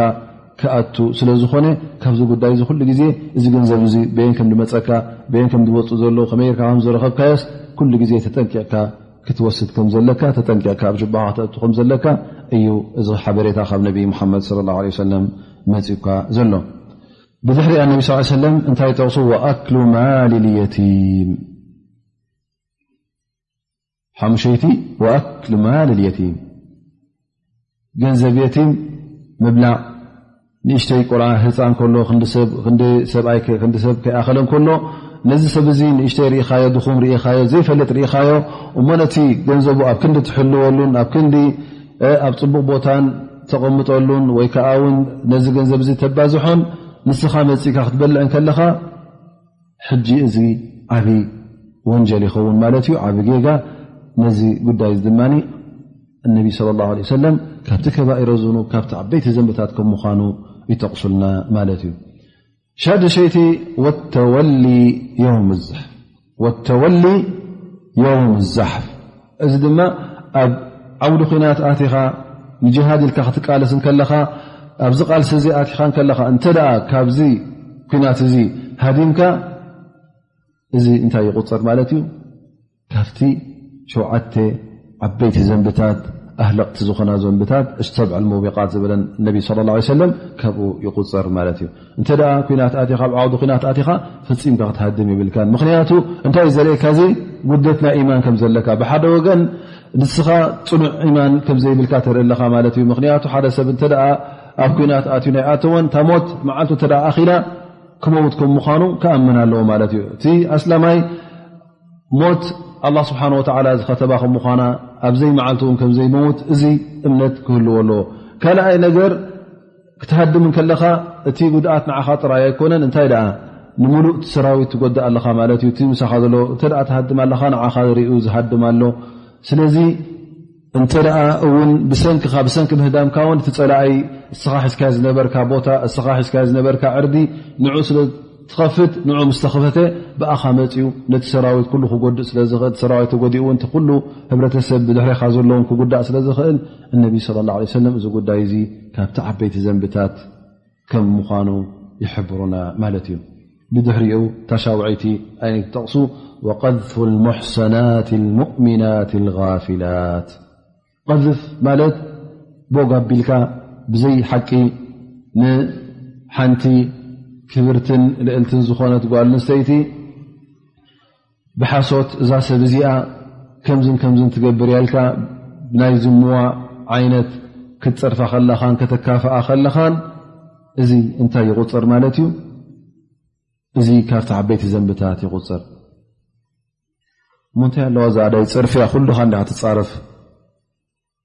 ክኣቱ ስለ ዝኾነ ካብዚ ጉዳይ እዚ ኩሉ ግዜ እዚ ገንዘብ እዚ በየን ከም ዝመፀካ በየን ከም ዝወፅእ ዘሎ ከመይ ርካ ከም ዝረከብካዮስ ኩሉ ግዜ ተጠንቂቕካ ክትወስድ ከም ዘለካ ተጠንቂቕካ ኣብ ጅባኻ ክተእቱ ከም ዘለካ እዩ እዚ ሓበሬታ ካብ ነቢ ሙሓመድ ለ ላ ለ ሰለም መፅኡካ ዘሎ ብድሕሪ ኣ ነቢ ስ ሰለም እንታይ ጠቕሱ ወኣክሉ ማሊ ልየቲም ሓሙሸይቲ ወኣክል ማል ልየቲም ገንዘብ የቲም ምብላዕ ንእሽተይ ቆልዓ ህፃን ከሎ ሰብኣይ ክንዲ ሰብ ከይኣኸለ ከሎ ነዚ ሰብ እዚ ንእሽተይ ርኢኻዮ ድኹም ርኢኻዮ ዘይፈልጥ ርኢኻዮ እሞ ነቲ ገንዘቡ ኣብ ክንዲ ትሕልወሉን ኣብ ክንዲ ኣብ ፅቡቕ ቦታን ተቐምጠሉን ወይ ከዓ ውን ነዚ ገንዘብ እዚ ተባዝሖን ንስኻ መፅእካ ክትበልዕ ከለኻ ሕጂ እዚ ዓብ ወንጀል ይኸውን ማለት እዩ ዓብ ጌጋ ነዚ ጉዳይ ዚ ድማ እነቢ ስለ ላ ለ ሰለም ካብቲ ከባኢሮ ዝኑ ካብቲ ዓበይቲ ዘንብታት ከም ምኳኑ ይጠቕሱልና ማለት እዩ ሻድሸይቲ ወተወሊ ዮም ዛሓፍ እዚ ድማ ኣብ ዓውዲ ኩናት ኣቲኻ ንጅሃድ ኢልካ ክትቃለስ ከለኻ ኣብዚ ቃልሲ እዚ ኣትኻ ከለኻ እንተ ካብዚ ኩናት እዚ ሃዲምካ እዚ እንታይ ይቁፅር ማለት እዩ ካብቲ ሸውዓተ ዓበይቲ ዘንብታት ኣህለቕቲ ዝኾና ዘንብታት እሰብዐል ሞቢቓት ዝበለን ነቢ ለ ሰለም ካብኡ ይቁፅር ማለት እዩ እንተ ኩናት ኣኻ ብ ዓውዲ ናት ኣኻ ፈፂምካ ክትሃድም ይብልካ ምክንያቱ እንታይ እዩ ዘርእካ እዚ ጉደት ናይ ኢማን ከም ዘለካ ብሓደ ወገን ንስኻ ፅኑዕ ኢማን ከምዘይብልካ ተርኢ ኣለኻ ማለት እዩ ምክንያቱ ሓደ ሰብ እተ ኣብ ኩናት ኣትዩ ናይ ኣተወን ታ ሞት መዓልቱ እተ ኣኪላ ክመውት ከም ምኳኑ ክኣምን ኣለዎ ማለት እዩ እቲ ኣስላማይ ሞት ኣላ ስብሓን ወተላ ዝከተባ ከም ምኳና ኣብዘይ መዓልቲ እውን ከምዘይመውት እዚ እምነት ክህልዎ ኣለዎ ካልኣይ ነገር ክትሃድም ከለኻ እቲ ጉድኣት ንዓኻ ጥራይ ኣይኮነን እንታይ ደኣ ንምሉእ ሰራዊት ትጎዳእ ኣለኻ ማለት እዩ እቲ ምሳኻ ዘሎ እተ ትሃድም ኣለኻ ንዓኻ ርኡ ዝሃድም ኣሎ ስለዚ እንተ እውን ብሰንኪኻ ብሰንኪ ምህዳምካ ውን እቲ ፀላኣይ እስኻ ሒዝካ ዝነበርካ ቦታ እስኻ ሒዝካ ዝነበርካ ዕርዲ ንዑ ስለትኸፍት ንዑ ምስ ተኽፈተ ብኣኻ መፅኡ ነቲ ሰራዊት ኩሉ ክጎድእ ስለዝኽእል ሰራዊት ተጎዲኡ ውን ኩሉ ህብረተሰብ ብድሕሬኻ ዘለዎም ክጉዳእ ስለዝኽእል እነቢ ስለ ላ ሰለም እዚ ጉዳይ እዚ ካብቲ ዓበይቲ ዘንብታት ከም ምዃኑ ይሕብሩና ማለት እዩ ብድሕሪኡ ታሻውዐይቲ ኣይ ጠቕሱ ወቀذፍ ሙሕሰናት ሙእምናት غፍላት ቐذፍ ማለት ቦግ ኣቢልካ ብዘይ ሓቂ ንሓንቲ ክብርትን ልእልትን ዝኾነት ጓል ንስተይቲ ብሓሶት እዛ ሰብ እዚኣ ከምዝን ከምዝን ትገብር ያልካ ናይ ዝሙዋ ዓይነት ክትፅርፋ ከለኻን ከተካፍኣ ከለኻን እዚ እንታይ ይቁፅር ማለት እዩ እዚ ካብቲ ዓበይቲ ዘንብታት ይቁፅር እሞንታይ ኣለዋ ዛዕዳይ ፅርፍያ ኩሉካ እዳትፃርፍ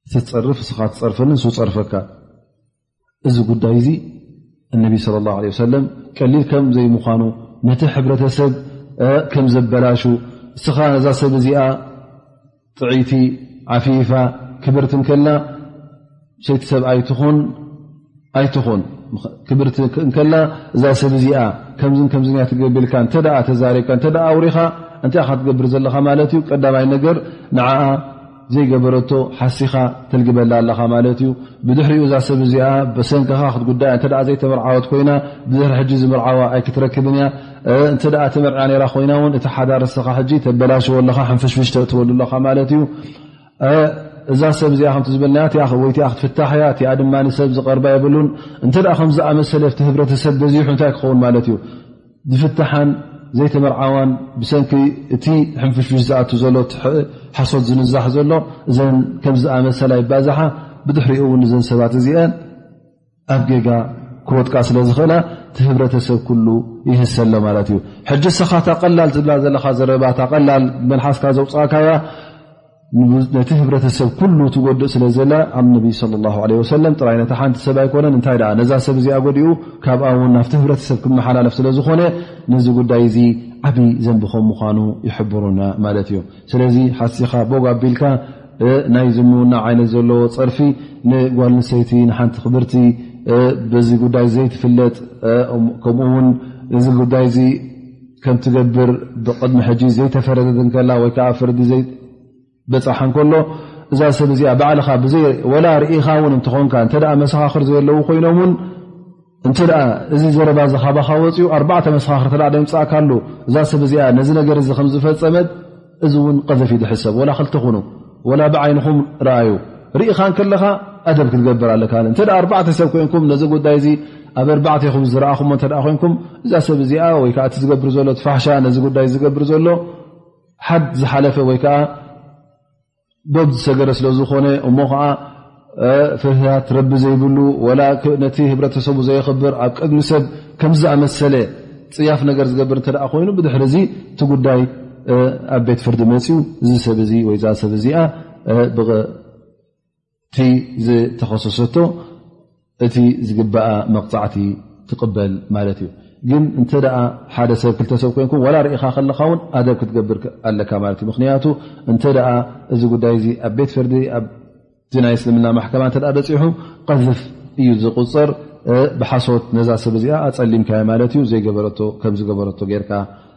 እቲ ትፀርፍ እስኻ ትፀርፈኒ ንሱ ፀርፈካ እዚ ጉዳይ እዚ እነቢ ስለ ላ ለ ሰለም ቀሊል ከም ዘይምዃኑ ነቲ ሕብረተሰብ ከም ዘበላሹ እስኻ ነዛ ሰብ እዚኣ ጥዕይቲ ዓፊፋ ክብርቲ ንከላ ሰይቲ ሰብኣይ ትኹን ኣይትኹን ክብርቲ ከላ እዛ ሰብ እዚኣ ከምዝ ከምዝ ያ ትገብልካ እተ ተዛሪብካ እተ ኣውሪኻ እንታይ ካ ትገብር ዘለኻ ማለት እዩ ቀዳማይ ነገር ንዓ ዘይገበረቶ ሓሲኻ ተልግበላ ኣለኻ ማለት እዩ ብድሕሪኡ እዛ ሰብ እዚኣ ብሰንክኻ ክትጉዳ እተ ዘይተመርዓወት ኮይና ብድሕሪ ሕጂ ዝምርዓዋ ኣይክትረክብን እያ እንተ ተመርዕያ ራ ኮይና ውን እቲ ሓዳር ስኻ ሕጂ ተበላሽዎ ኣለኻ ሕንፍሽፍሽ ተእትወሉ ኣለኻ ማለት እዩ እዛ ሰብ እዚኣ ከምቲ ዝበልናያ እቲኣ ወይ እቲኣ ክትፍታሕ እያ እቲኣ ድማ ሰብ ዝቐርባ የብሉን እንተ ከምዝኣመሰለ ቲ ህብረተሰብ በዚሑ እንታይ ክኸውን ማለት እዩ ዝፍታሓን ዘይተመርዓዋን ብሰንኪ እቲ ሕንፍሽፍሽ ዝኣቱ ዘሎ ሓሶት ዝንዛሕ ዘሎ እዘን ከምዝኣመሰላ ይባዛሓ ብድሕሪኡ እውን እዘን ሰባት እዚአን ኣብ ጌጋ ክወጥቃ ስለ ዝኽእላ እቲ ህብረተሰብ ኩሉ ይህሰሎ ማለት እዩ ሕጂ ሰኻታ ቀላል ትብላ ዘለኻ ዘረባታ ቀላል መልሓስካ ዘውፃእካያ ነቲ ህብረተሰብ ኩሉ ትጎድእ ስለ ዘለ ኣብ ነቢ ለ ላ ለ ወሰለም ጥራይ ነቲ ሓንቲ ሰብ ኣይኮነን እንታይ ደኣ ነዛ ሰብ እዚኣ ጎዲኡ ካብኣ ውን ናብቲ ህብረተሰብ ክመሓላለፍ ስለ ዝኾነ ነዚ ጉዳይ እዚ ዓብዪ ዘንብኸም ምዃኑ ይሕብሩና ማለት እዩ ስለዚ ሓሲኻ ቦግ ኣቢልካ ናይ ዝምውና ዓይነት ዘለዎ ፀርፊ ንጓል ንሰይቲ ንሓንቲ ክብርቲ በዚ ጉዳይ ዘይትፍለጥ ከምኡ ውን እዚ ጉዳይ ዚ ከም ትገብር ብቅድሚ ሕጂ ዘይተፈረደት ከላ ወይ ከዓ ፍርዲ ዘይበፃሓ ከሎ እዛ ሰብ እዚኣ ባዕልኻ ብዘይ ወላ ርኢኻ ውን እንትኾንካ እተ መሰኻኽር ዘየለዉ ኮይኖም ውን እንተ እዚ ዘረባ እዚ ካባኻ ወፅኡ ኣርባዕተ መሰኻኽር ተ ደምፃእካሉ እዛ ሰብ እዚኣ ነዚ ነገር እዚ ከም ዝፈፀመት እዚ እውን ቐዘፊ ድሕሰብ ወላ ክልተ ኹኑ ወላ ብዓይንኹም ረኣዩ ርኢኻ ከለኻ ኣደብ ክትገብር ኣለካ እተ ኣርባዕተ ሰብ ኮይንኩም ነዚ ጉዳይ እዚ ኣብ ኣርባዕተኹም ዝረኣኹሞ እተ ኮይንኩም እዛ ሰብ እዚኣ ወይከዓ እቲ ዝገብር ዘሎ ትፋሕሻ ነዚ ጉዳይ ዝገብር ዘሎ ሓድ ዝሓለፈ ወይከዓ ዶብ ዝሰገረ ስለ ዝኾነ እሞ ከዓ ፍርህያት ረቢ ዘይብሉ ወላ ነቲ ህብረተሰቡ ዘየኽብር ኣብ ቅድሚ ሰብ ከም ዝኣመሰለ ፅያፍ ነገር ዝገብር እተ ኮይኑ ብድሕሪ እዚ እቲ ጉዳይ ኣብ ቤት ፍርዲ መፅኡ እዚ ሰብ እዚ ወይ ዛ ሰብ እዚኣ እቲ ዝተኸሰሰቶ እቲ ዝግበኣ መቕፃዕቲ ትቕበል ማለት እዩ ግን እንተ ሓደ ሰብ ክልተሰብ ኮይን ዋላ ርኢኻ ከለካ ውን ኣደብ ክትገብር ኣለካ ማለት እዩ ምክንያቱ እንተ እዚ ጉዳይ ዚ ኣብ ቤት ፍርዲ ኣዚ ናይ እስልምና ማሕከማ እተ በፂሑ ቐዝፍ እዩ ዝቁፅር ብሓሶት ነዛ ሰብ እዚኣ ኣፀሊምካዮ ማለት እዩ ዘይገበረቶ ከምዝገበረቶ ጌርካ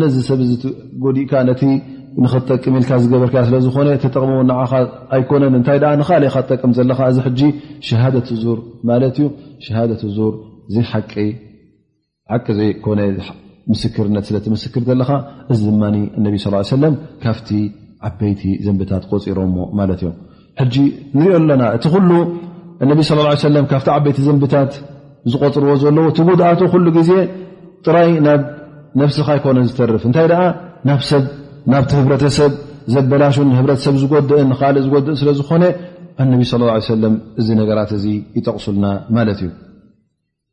ነዚ ሰብ እዚ ጎዲእካ ነቲ ንክትጠቅም ኢልካ ዝገበርካ ስለዝኾነ ተጠቕምዎ ንዓኻ ኣይኮነን እንታይ ኣ ንካልእ ኢካ ትጠቅም ዘለካ እዚ ሕጂ ሸሃደት ዙር ማለት እዩ ሸሃደት ዙር ዘይሓቂ ሓቂ ዘይኮነ ምስክርነት ስለ ትምስክር ዘለካ እዚ ድማ እነቢ ስ ሰለም ካብቲ ዓበይቲ ዘንብታት ቆፂሮምዎ ማለት እዮም ሕጂ ንሪኦ ኣለና እቲ ኩሉ እነቢ ስ ሰለም ካብቲ ዓበይቲ ዘንብታት ዝቆፅርዎ ዘለዎ እቲ ጉድኣቱ ኩሉ ግዜ ጥራይ ናብ ነብስኻ ኣይኮነን ዝተርፍ እንታይ ደኣ ናብ ሰብ ናብቲ ህብረተሰብ ዘበላሹን ህብረተሰብ ዝጎድእን ካልእ ዝጎድእን ስለ ዝኾነ ኣነቢ ስ ሰለም እዚ ነገራት እዚ ይጠቕሱልና ማለት እዩ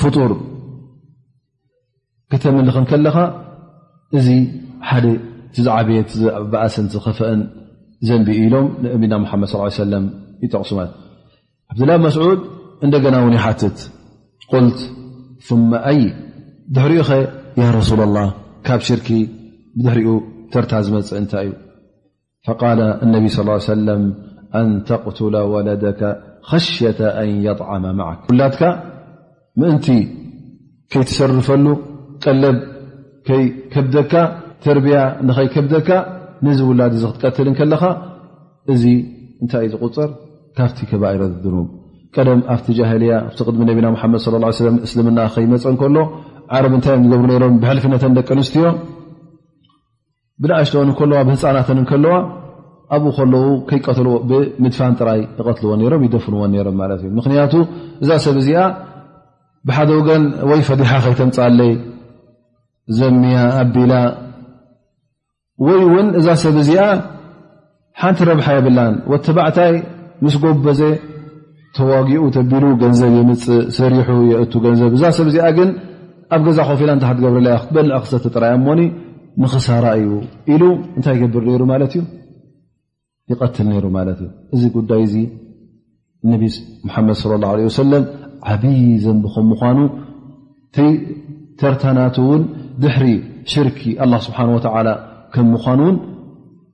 ፍጡር ክተምልኽ ከለኻ እዚ ሓደ ዝዓበየት ዝበእስን ዝኸፈአን ዘንቢ ኢሎም ንእብና ሓመድ ص ሰለ ይጠቕሱ ማለት ዓብድላ መስዑድ እንደገና እውን ይሓትት ቁልት ثመ ኣይ ድሕሪኡ ኸ ያ ረሱላ ላه ካብ ሽርኪ ብድሕሪኡ ተርታ ዝመፅእ እንታይ እዩ ፈቃለ ኣነቢ ስ ሰለም ኣን ተቅቱለ ወለደከ ኸሽየተ ኣን የጥዓመ ማዓክ ውላድካ ምእንቲ ከይትሰርፈሉ ቀለብ ከይከብደካ ተርብያ ንኸይከብደካ ነዚ ውላድ እዚ ክትቀትል ከለኻ እዚ እንታይ እዩ ዝቁፅር ካብቲ ከባይረ ዝድኑብ ቀደም ኣብቲ ጃህልያ ኣብቲ ቅድሚ ነቢና ሓመድ ስ ሰለ እስልምና ከይመፀ ከሎ ዓረብ እንታይ እዮም ዝገብሩ ነሮም ብሕልፊነተን ደቂ ኣንስትዮ ብንእሽተኦ ከለዋ ብህፃናተ ከለዋ ኣብኡ ከለዉ ከይቀተልዎ ብምድፋን ጥራይ ይቀትልዎ ሮም ይደፍንዎ ሮም ማለት እዩ ምክንያቱ እዛ ሰብ እዚኣ ብሓደ ወገን ወይ ፈዲሓ ከይተምፃለይ ዘምያ ኣቢላ ወይ እውን እዛ ሰብ እዚኣ ሓንቲ ረብሓ የብላን ወተባዕታይ ምስ ጎበዘ ተዋጊኡ ተቢሉ ገንዘብ የምፅእ ሰሪሑ የእቱ ገንዘብ እዛ ሰብ እዚኣ ግን ኣብ ገዛ ኮፍ ኢላ እንታይ ክትገብርለ እያ ክትበልዕ ክሰተ ጥራያ እሞኒ ንክሳራ እዩ ኢሉ እንታይ ይገብር ነይሩ ማለት እዩ ይቀትል ነይሩ ማለት እዩ እዚ ጉዳይ እዚ ነቢ ሙሓመድ ስለ ላ ለ ወሰለም ዓብዪ ዘንቢ ከም ምኳኑ ይ ተርታናት እውን ድሕሪ ሽርኪ ኣላ ስብሓን ወተዓላ ከም ምኳኑ እውን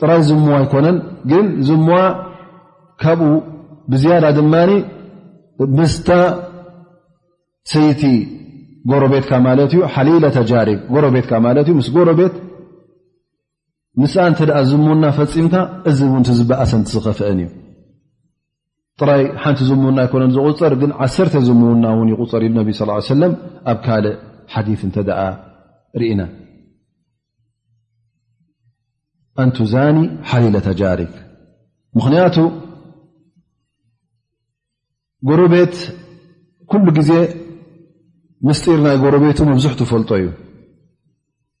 ጥራይ ዝምዋ ኣይኮነን ግን ዝምዋ ካብኡ ብዝያዳ ድማ ምስታ ሰይቲ ጎረቤትካ ማለት እዩ ሓሊለ ተጃሪብ ጎረቤትካ ማለት እዩ ምስ ጎረቤት ምስ እንተ ዝሙና ፈፂምካ እዚ እውን ዝበእሰን ዝኸፍአን እዩ ጥራይ ሓንቲ ዝሙና ኣይኮነ ዝቁፅር ግን ዓሰርተ ዝምውና እውን ይቁፅር ኢሉ ነቢ ስ ሰለም ኣብ ካልእ ሓዲ እንተ ርኢና ኣንቱዛኒ ሓሊለታ ጃሪክ ምኽንያቱ ጎረቤት ኩሉ ግዜ ምስጢር ናይ ጎረቤቱ መብዙሕ ትፈልጦ እዩ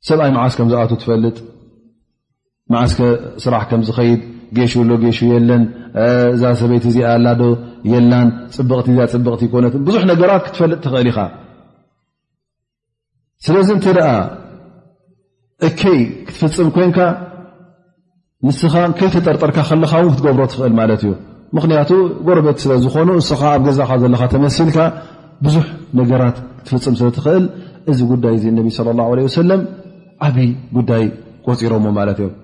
ሰብኣይ መዓስ ከም ዝኣቱ ትፈልጥ መዓስ ስራሕ ከም ዝኸይድ ጌሹ ሎ ጌሹ የለን እዛ ሰበይቲ እዚኣ ኣላዶ የላን ፅብቕቲ እዚኣ ፅብቕቲ ይኮነት ብዙሕ ነገራት ክትፈልጥ ትኽእል ኢኻ ስለዚ እንተ ደኣ እከይ ክትፍፅም ኮንካ ንስኻ ከይተጠርጠርካ ከለኻ ውን ክትገብሮ ትኽእል ማለት እዩ ምኽንያቱ ጎረበት ስለ ዝኾኑ እስኻ ኣብ ገዛኻ ዘለኻ ተመሲልካ ብዙሕ ነገራት ክትፍፅም ስለ ትኽእል እዚ ጉዳይ እዚ እነቢ ስለ ላሁ ለ ወሰለም ዓብዪ ጉዳይ ቆፂሮሞ ማለት እዮም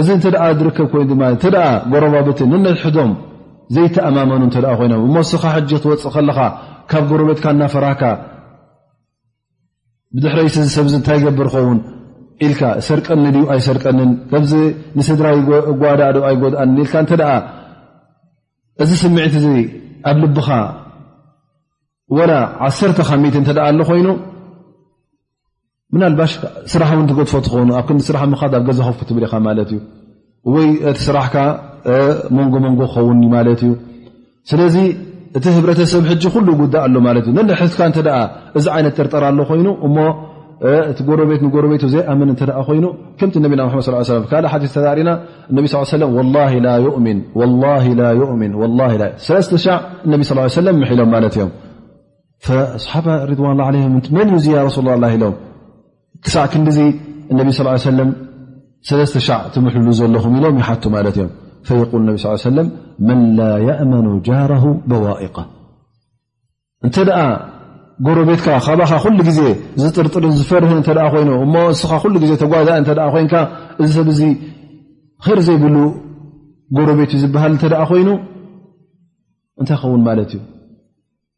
እዚ እንተ ዝርከብ ኮይኑ ድማ እተ ጎረባብቲ ንነሕዶም ዘይተኣማመኑ እተ ኮይኖም እሞ እስኻ ሕጂ ክትወፅእ ከለኻ ካብ ጎረቤትካ እናፈራህካ ብድሕረይ እዚ ሰብ እንታይ ይገብር ኸውን ኢልካ ሰርቀኒ ድዩ ኣይሰርቀኒን ከምዚ ንስድራ ጓዳ ዶ ኣይጎድኣኒ ኢልካ እንተ ደኣ እዚ ስምዒት እዚ ኣብ ልብኻ ወላ ዓሰርተ ካብ ሚት እንተ ኣሎ ኮይኑ ምናልባሽ ስራሕ እውን ትገድፎ ትኾኑ ኣብ ክንዲ ስራሕ ምኻድ ኣብ ገዛ ኮፍ ክትብል ኢኻ ማለት እዩ ወይ እቲ ስራሕካ መንጎ መንጎ ክኸውን ዩ ማለት እዩ ስለዚ እቲ ህብረተሰብ ሕጂ ኩሉ ጉዳእ ኣሎ ማለት እዩ ነንሕትካ እተ እዚ ዓይነት ጥርጠር ኣሎ ኮይኑ እሞ እቲ ጎረቤት ንጎረቤቱ ዘይኣምን እተ ኮይኑ ከምቲ ነቢና መድ ስ ሰለም ካልእ ሓዲ ተዛሪና እነቢ ስ ሰለም ላዩእምን ሰለስተሻ እነቢ ስ ሰለም ምሒሎም ማለት እዮም ስሓባ ርድዋን ላ ም መን እዩ ዚ ያ ረሱላ ላ ኢሎም ክሳዕ ክንዲዚ እነቢ ስ ሰለም ሰለስተ ሻዕ ትምሕልሉ ዘለኹም ኢሎም ይሓቱ ማለት እዮም ፈየቁል ነቢ ስ ሰለም መን ላ የእመኑ ጃራሁ በዋኢቃ እንተ ደኣ ጎረቤትካ ካባኻ ኩሉ ግዜ ዝጥርጥርን ዝፈርህ እተ ኮይኑ እሞ እስኻ ኩሉ ግዜ ተጓዛ እተ ኮይንካ እዚ ሰብ እዚ ር ዘይብሉ ጎረቤት እዩ ዝበሃል እተ ኮይኑ እንታይ ኸውን ማለት እዩ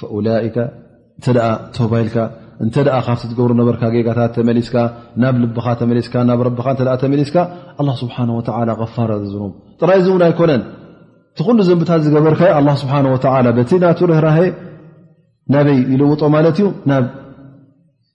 ፈኡላይከ እንተ ቶባ ኢልካ እንተ ካብቲ ትገብሩ ነበርካ ጌጋታት ተመሊስካ ናብ ልብኻ ተመሊስካ ናብ ረብኻ እተ ተመሊስካ ኣላ ስብሓን ወላ ፋር ዝዝኑም ጥራይ እዚ እውን ኣይኮነን እቲ ኩሉ ዘንብታት ዝገበርካ ኣላ ስብሓን ወላ በቲ ናቱ ርህራሀ ናበይ ይልውጦ ማለት እዩ ናብ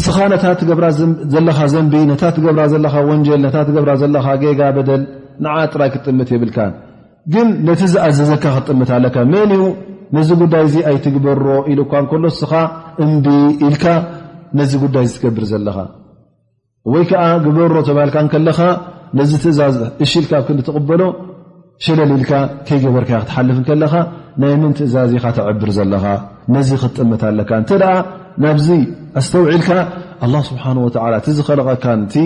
እስኻ ነታ ትገብራ ዘለኻ ዘንቢ ነታ ትገብራ ዘለኻ ወንጀል ነታ ትገብራ ዘለኻ ጌጋ በደል ንዓ ጥራይ ክትጥምት የብልካን ግን ነቲ ዝኣዘዘካ ክትጥምት ኣለካ መን እዩ ነዚ ጉዳይ እዚ ኣይትግበሮ ኢሉ እኳ እንከሎ እስኻ እምቢ ኢልካ ነዚ ጉዳይ እ ዝትገብር ዘለኻ ወይ ከዓ ግበሮ ተባልካ ከለኻ ነዚ ትእዛዝ እሽልካ ብ ክንዲ ትቕበሎ ሸለል ኢልካ ከይገበርካ ክትሓልፍ ከለኻ ናይ ምን ትእዛዝ ኢኻ ተዕብር ዘለኻ ነዚ ክትጥምት ኣለካ እንተ ደኣ ናብዚ ኣስተውዒልካ ኣላ ስብሓን ወላ እቲ ዝኸለቐካን እቲ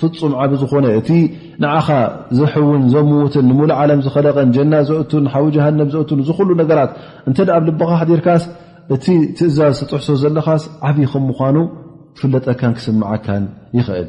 ፍፁም ዓብ ዝኾነ እቲ ንዓኻ ዘሕውን ዘምውትን ንሙሉ ዓለም ዝኸለቀን ጀና ዘእቱን ሓዊ ጀሃነብ ዘእቱን እዚ ኩሉ ነገራት እንተ ኣብ ልበኻ ሓዲርካስ እቲ ትእዛዝ ትጥሕሶ ዘለኻስ ዓብዪ ከም ምኳኑ ክፍለጠካን ክስምዓካን ይኽእል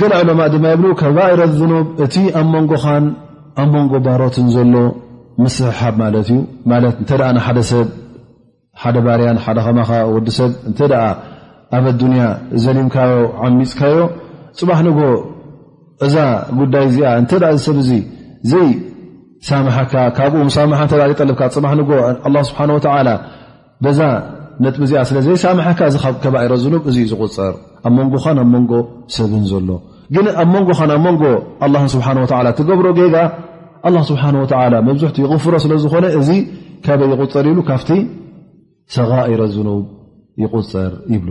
ገለ ዑለማ ድማ ይብሉ ከባይረ ዝኑብ እቲ ኣብ መንጎኻን ኣብ መንጎ ባሮትን ዘሎ ምስሕሓብ ማለት እዩ ማለት እተ ሓደ ሰብ ሓደ ባርያን ሓደ ከማኻ ወዲ ሰብ እንተ ኣብ ኣዱንያ ዘሊምካዮ ዓሚፅካዮ ፅባሕ ንጎ እዛ ጉዳይ እዚኣ እንተ እዚ ሰብ እዚ ዘይ ሳምሓካ ካብኡ ሳምሓ እተ ጠልብካ ፅባሕ ንጎ ኣላ ስብሓን ወተዓላ በዛ ነጥቢ እዚኣ ስለ ዘይሳምሐካ እዚ ካብ ከባኢሮ ዝኑብ እዙ ዝቁፀር ኣብ መንጎኻን ኣብ መንጎ ሰብን ዘሎ ግን ኣብ መንጎኻን ኣብ መንጎ ኣላ ስብሓን ወላ ትገብሮ ጌጋ ኣላ ስብሓን ወላ መብዝሕቲ ይቕፍሮ ስለ ዝኾነ እዚ ካበይ ይቁፀር ይብሉ ካብቲ ሰጋኢረ ዝኑብ ይቁፀር ይብሉ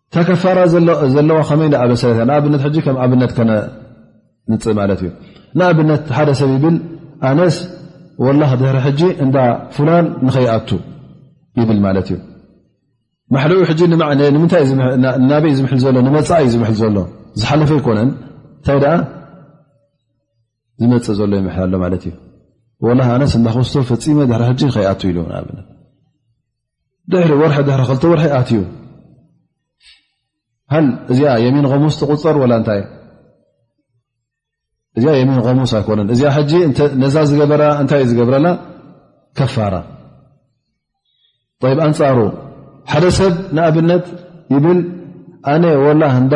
እታ ከፋራ ዘለዋ ከመይ ኣ መሰለ ንኣብነት ሕጂ ከም ኣብነት ከነምፅእ ማለት እዩ ንኣብነት ሓደ ሰብ ይብል ኣነስ ወላ ድሕሪ ሕጂ እንዳ ፍላን ንኸይኣቱ ይብል ማለት እዩ ማሕልኡ ሕጂ ንምንታይ ናበይ ዝምል ዘሎ ንመፃኢ እዩ ዝምል ዘሎ ዝሓለፈ ኣይኮነን እንታይ ደኣ ዝመፅእ ዘሎ ይምሕል ኣሎ ማለት እዩ ወላ ኣነስ እዳክስቶ ፈፂመ ድሕሪ ሕጂ ንኸይኣቱ ኢሉ ንኣብነት ድሕሪ ወርሒ ድሕሪ ክልተ ወርሒ ኣትዩ ሃል እዚኣ የሚን ኸሙስ ትቁፅር ወላ እንታይ እዚኣ የሚን ኸሙስ ኣይኮነን እዚኣ ሕጂ ነዛ ዝገበራ እንታይ እዩ ዝገብረላ ከፋራ ኣንፃሩ ሓደ ሰብ ንኣብነት ይብል ኣነ ወላ እንዳ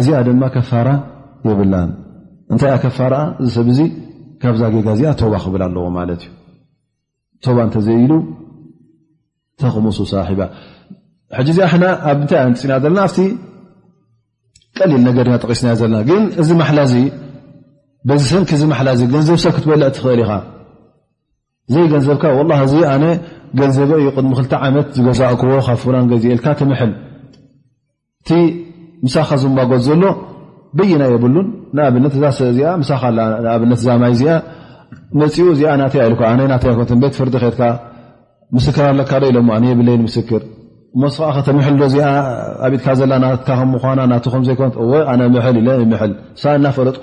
እዚኣ ድማ ከፋራ የብላን እንታይ እያ ከፋራኣ እዚ ሰብ እዚ ካብዛ ጌጋ እዚኣ ቶባ ክብል ኣለዎ ማለት እዩ ቶባ እንተዘይኢሉ ተኽሙሱ ሳሒባ ሕጂ እዚኣ ሕና ኣብ ንታይ እያ ንፅና ዘለና ኣብቲ ቀሊል ነገር ኢና ጠቂስና ዘለና ግን እዚ ማሓላ እዚ በዚ ሰንኪ እዚ ማሓላ እዚ ገንዘብ ሰብ ክትበልዕ ትኽእል ኢኻ ዘይ ገንዘብካ ወላ እዚ ኣነ ገንዘበ እዩ ቅድሚ ክልተ ዓመት ዝገዛእክዎ ካብ ፉላን ገዜኤልካ ትምሕል እቲ ምሳኻ ዝማጎት ዘሎ በይና የብሉን ንኣብነት እዛ ሰ እዚኣ ምሳኻ ንኣብነት ዛማይ እዚኣ መፅኡ እዚኣ ናተ ኢሉ ኣነ ናተ ቤት ፍርዲ ከትካ ምስክር ኣለካ ዶ ኢሎሞ ኣነ የብለይ ንምስክር እሞስ ከዓ ከተምሐልዶ እዚኣ ኣብትካ ዘላ ናትካ ከም ምኳና ናቱ ከምዘይኮነት እወ ኣነ ምሐል ኢለ ይምሐል ሳ እናፈለጥኩ